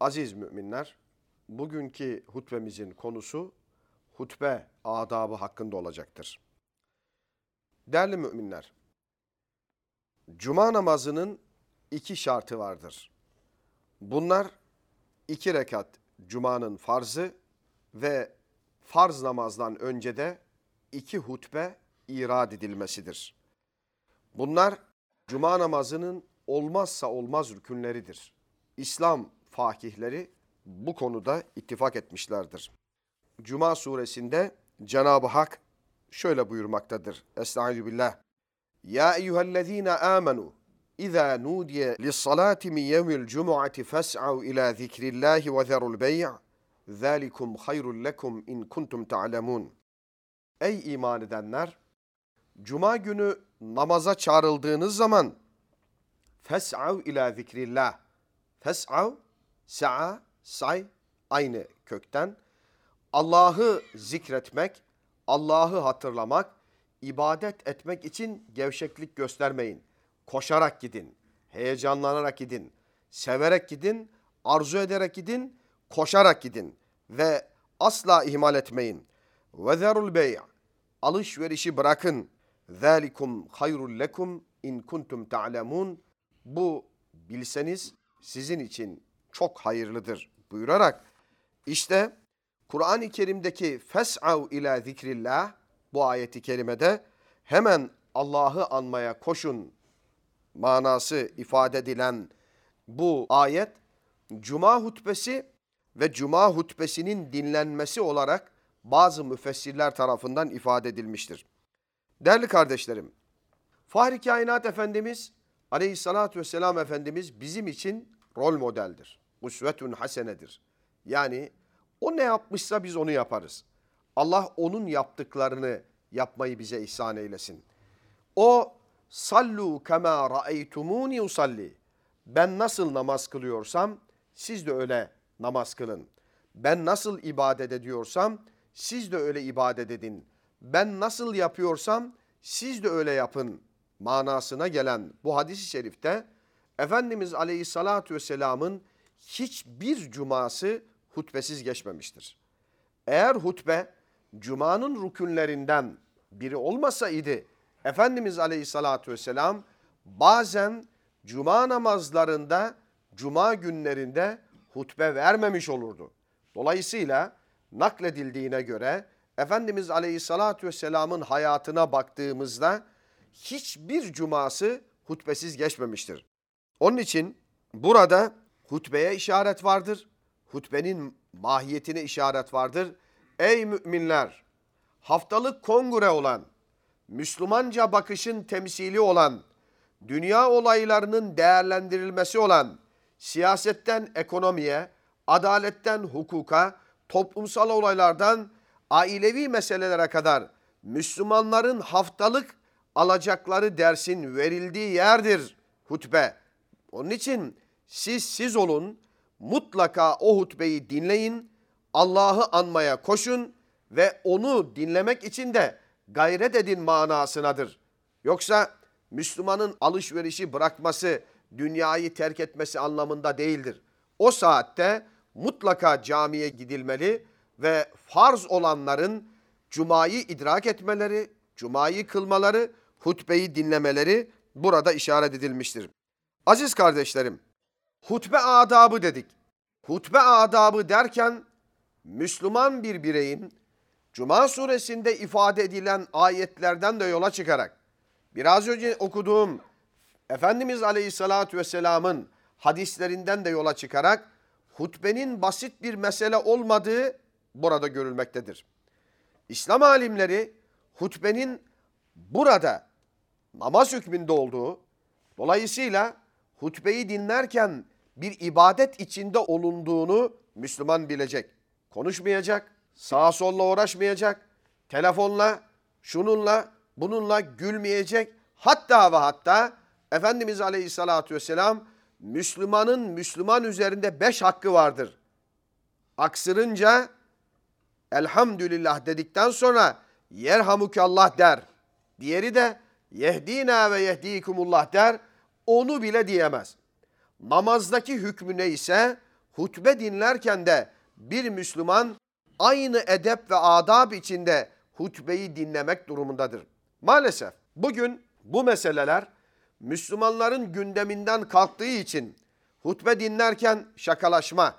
Aziz müminler, bugünkü hutbemizin konusu hutbe adabı hakkında olacaktır. Değerli müminler, cuma namazının iki şartı vardır. Bunlar iki rekat cumanın farzı ve farz namazdan önce de iki hutbe irad edilmesidir. Bunlar cuma namazının olmazsa olmaz rükünleridir. İslam fakihleri bu konuda ittifak etmişlerdir. Cuma suresinde Cenab-ı Hak şöyle buyurmaktadır. Estaizu billah. Ya eyyühellezine amenu İza nudiye lissalati min yevmil cumu'ati fes'av ila zikrillahi ve zerul bey' zalikum hayrul lekum in kuntum ta'lemun. Ey iman edenler! Cuma günü namaza çağrıldığınız zaman fes'av ila zikrillah. Fes'av, sa'a, say aynı kökten. Allah'ı zikretmek, Allah'ı hatırlamak, ibadet etmek için gevşeklik göstermeyin. Koşarak gidin, heyecanlanarak gidin, severek gidin, arzu ederek gidin, koşarak gidin ve asla ihmal etmeyin. Ve zerul bey' alışverişi bırakın. Zalikum hayrul lekum in kuntum ta'lemun. Bu bilseniz sizin için çok hayırlıdır buyurarak işte Kur'an-ı Kerim'deki fes'av ila zikrillah bu ayeti kerimede hemen Allah'ı anmaya koşun manası ifade edilen bu ayet Cuma hutbesi ve Cuma hutbesinin dinlenmesi olarak bazı müfessirler tarafından ifade edilmiştir. Değerli kardeşlerim, Fahri Kainat Efendimiz Aleyhissalatü vesselam Efendimiz bizim için rol modeldir. Usvetun hasenedir. Yani o ne yapmışsa biz onu yaparız. Allah onun yaptıklarını yapmayı bize ihsan eylesin. O sallu kema raeytumuni usalli. Ben nasıl namaz kılıyorsam siz de öyle namaz kılın. Ben nasıl ibadet ediyorsam siz de öyle ibadet edin. Ben nasıl yapıyorsam siz de öyle yapın manasına gelen bu hadisi şerifte Efendimiz Aleyhisselatü Vesselam'ın hiçbir cuması hutbesiz geçmemiştir. Eğer hutbe cumanın rükünlerinden biri olmasaydı Efendimiz Aleyhisselatü Vesselam bazen cuma namazlarında, cuma günlerinde hutbe vermemiş olurdu. Dolayısıyla nakledildiğine göre Efendimiz Aleyhisselatü Vesselam'ın hayatına baktığımızda hiçbir cuması hutbesiz geçmemiştir. Onun için burada hutbeye işaret vardır. Hutbenin mahiyetine işaret vardır. Ey müminler! Haftalık kongre olan, Müslümanca bakışın temsili olan, dünya olaylarının değerlendirilmesi olan, siyasetten ekonomiye, adaletten hukuka, toplumsal olaylardan ailevi meselelere kadar Müslümanların haftalık alacakları dersin verildiği yerdir hutbe. Onun için siz siz olun, mutlaka o hutbeyi dinleyin, Allah'ı anmaya koşun ve onu dinlemek için de gayret edin manasınadır. Yoksa Müslümanın alışverişi bırakması, dünyayı terk etmesi anlamında değildir. O saatte mutlaka camiye gidilmeli ve farz olanların cumayı idrak etmeleri, cumayı kılmaları, hutbeyi dinlemeleri burada işaret edilmiştir. Aziz kardeşlerim, hutbe adabı dedik. Hutbe adabı derken Müslüman bir bireyin Cuma suresinde ifade edilen ayetlerden de yola çıkarak biraz önce okuduğum Efendimiz Aleyhisselatü Vesselam'ın hadislerinden de yola çıkarak hutbenin basit bir mesele olmadığı burada görülmektedir. İslam alimleri hutbenin burada namaz hükmünde olduğu, dolayısıyla hutbeyi dinlerken bir ibadet içinde olunduğunu Müslüman bilecek. Konuşmayacak, sağa solla uğraşmayacak, telefonla, şununla, bununla gülmeyecek. Hatta ve hatta Efendimiz Aleyhisselatü Vesselam Müslümanın Müslüman üzerinde beş hakkı vardır. Aksırınca elhamdülillah dedikten sonra yerhamukallah der. Diğeri de yehdina ve yehdikumullah der. Onu bile diyemez. Namazdaki hükmü neyse hutbe dinlerken de bir Müslüman aynı edep ve adab içinde hutbeyi dinlemek durumundadır. Maalesef bugün bu meseleler Müslümanların gündeminden kalktığı için hutbe dinlerken şakalaşma,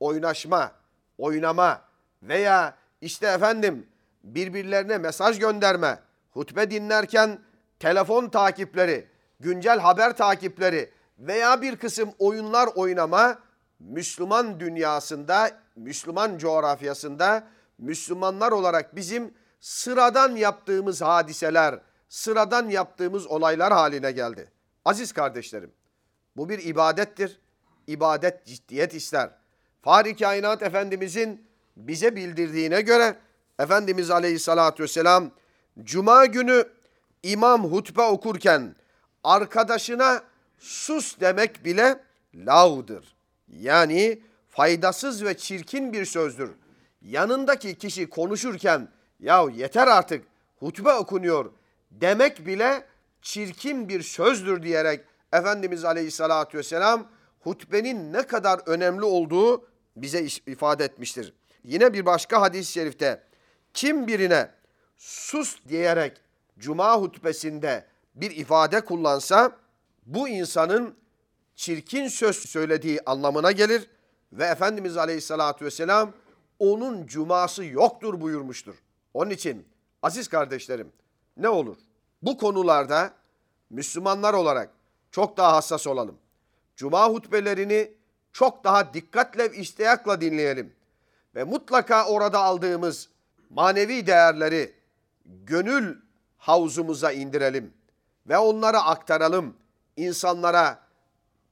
oynaşma, oynama veya işte efendim birbirlerine mesaj gönderme, hutbe dinlerken telefon takipleri, güncel haber takipleri veya bir kısım oyunlar oynama Müslüman dünyasında, Müslüman coğrafyasında Müslümanlar olarak bizim sıradan yaptığımız hadiseler, sıradan yaptığımız olaylar haline geldi. Aziz kardeşlerim, bu bir ibadettir. İbadet ciddiyet ister. Fahri Kainat Efendimizin bize bildirdiğine göre Efendimiz Aleyhisselatü Vesselam Cuma günü imam hutbe okurken arkadaşına sus demek bile lavdır. Yani faydasız ve çirkin bir sözdür. Yanındaki kişi konuşurken ya yeter artık hutbe okunuyor demek bile çirkin bir sözdür diyerek Efendimiz Aleyhisselatü Vesselam hutbenin ne kadar önemli olduğu bize ifade etmiştir. Yine bir başka hadis-i şerifte kim birine sus diyerek cuma hutbesinde bir ifade kullansa bu insanın çirkin söz söylediği anlamına gelir ve Efendimiz Aleyhisselatü Vesselam onun cuması yoktur buyurmuştur. Onun için aziz kardeşlerim ne olur bu konularda Müslümanlar olarak çok daha hassas olalım. Cuma hutbelerini çok daha dikkatle ve istiyakla dinleyelim. Ve mutlaka orada aldığımız manevi değerleri gönül havzumuza indirelim ve onları aktaralım insanlara.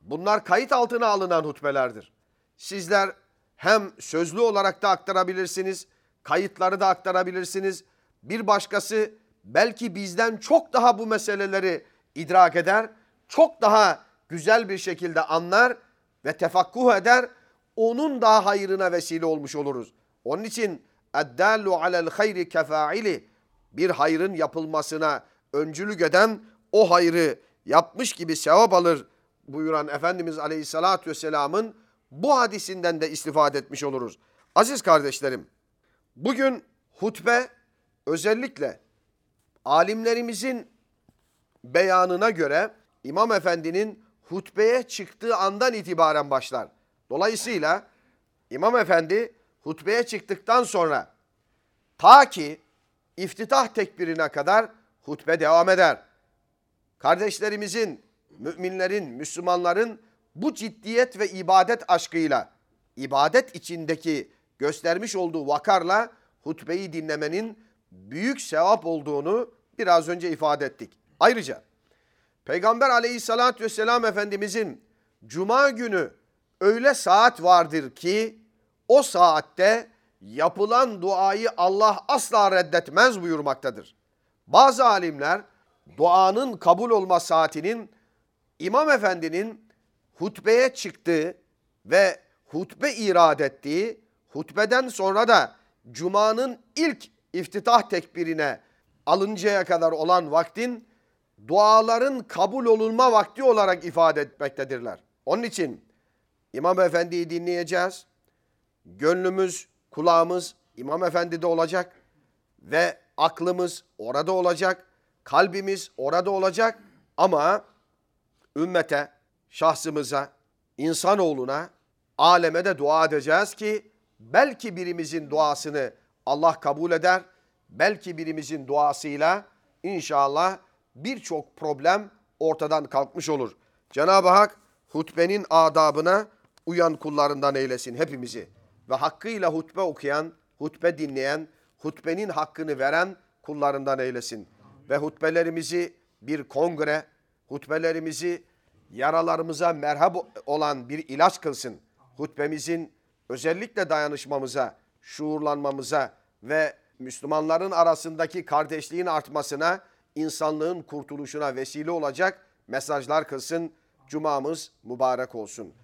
Bunlar kayıt altına alınan hutbelerdir. Sizler hem sözlü olarak da aktarabilirsiniz, kayıtları da aktarabilirsiniz. Bir başkası belki bizden çok daha bu meseleleri idrak eder, çok daha güzel bir şekilde anlar ve tefakkuh eder, onun daha hayrına vesile olmuş oluruz. Onun için eddallu alel hayri kefaili bir hayrın yapılmasına öncülük eden o hayrı yapmış gibi sevap alır buyuran Efendimiz Aleyhisselatü Vesselam'ın bu hadisinden de istifade etmiş oluruz. Aziz kardeşlerim, bugün hutbe özellikle alimlerimizin beyanına göre İmam Efendi'nin hutbeye çıktığı andan itibaren başlar. Dolayısıyla İmam Efendi hutbeye çıktıktan sonra ta ki iftitah tekbirine kadar hutbe devam eder. Kardeşlerimizin, müminlerin, Müslümanların bu ciddiyet ve ibadet aşkıyla, ibadet içindeki göstermiş olduğu vakarla hutbeyi dinlemenin büyük sevap olduğunu biraz önce ifade ettik. Ayrıca Peygamber aleyhissalatü vesselam Efendimizin cuma günü öyle saat vardır ki o saatte yapılan duayı Allah asla reddetmez buyurmaktadır. Bazı alimler duanın kabul olma saatinin İmam Efendi'nin hutbeye çıktığı ve hutbe irad ettiği, hutbeden sonra da Cuma'nın ilk iftitah tekbirine alıncaya kadar olan vaktin duaların kabul olunma vakti olarak ifade etmektedirler. Onun için İmam Efendi'yi dinleyeceğiz. Gönlümüz, kulağımız İmam Efendi'de olacak ve aklımız orada olacak, kalbimiz orada olacak ama ümmete, şahsımıza, insanoğluna, aleme de dua edeceğiz ki belki birimizin duasını Allah kabul eder, belki birimizin duasıyla inşallah birçok problem ortadan kalkmış olur. Cenab-ı Hak hutbenin adabına uyan kullarından eylesin hepimizi. Ve hakkıyla hutbe okuyan, hutbe dinleyen, hutbenin hakkını veren kullarından eylesin. Ve hutbelerimizi bir kongre, hutbelerimizi yaralarımıza merhab olan bir ilaç kılsın. Hutbemizin özellikle dayanışmamıza, şuurlanmamıza ve Müslümanların arasındaki kardeşliğin artmasına, insanlığın kurtuluşuna vesile olacak mesajlar kılsın. Cumamız mübarek olsun.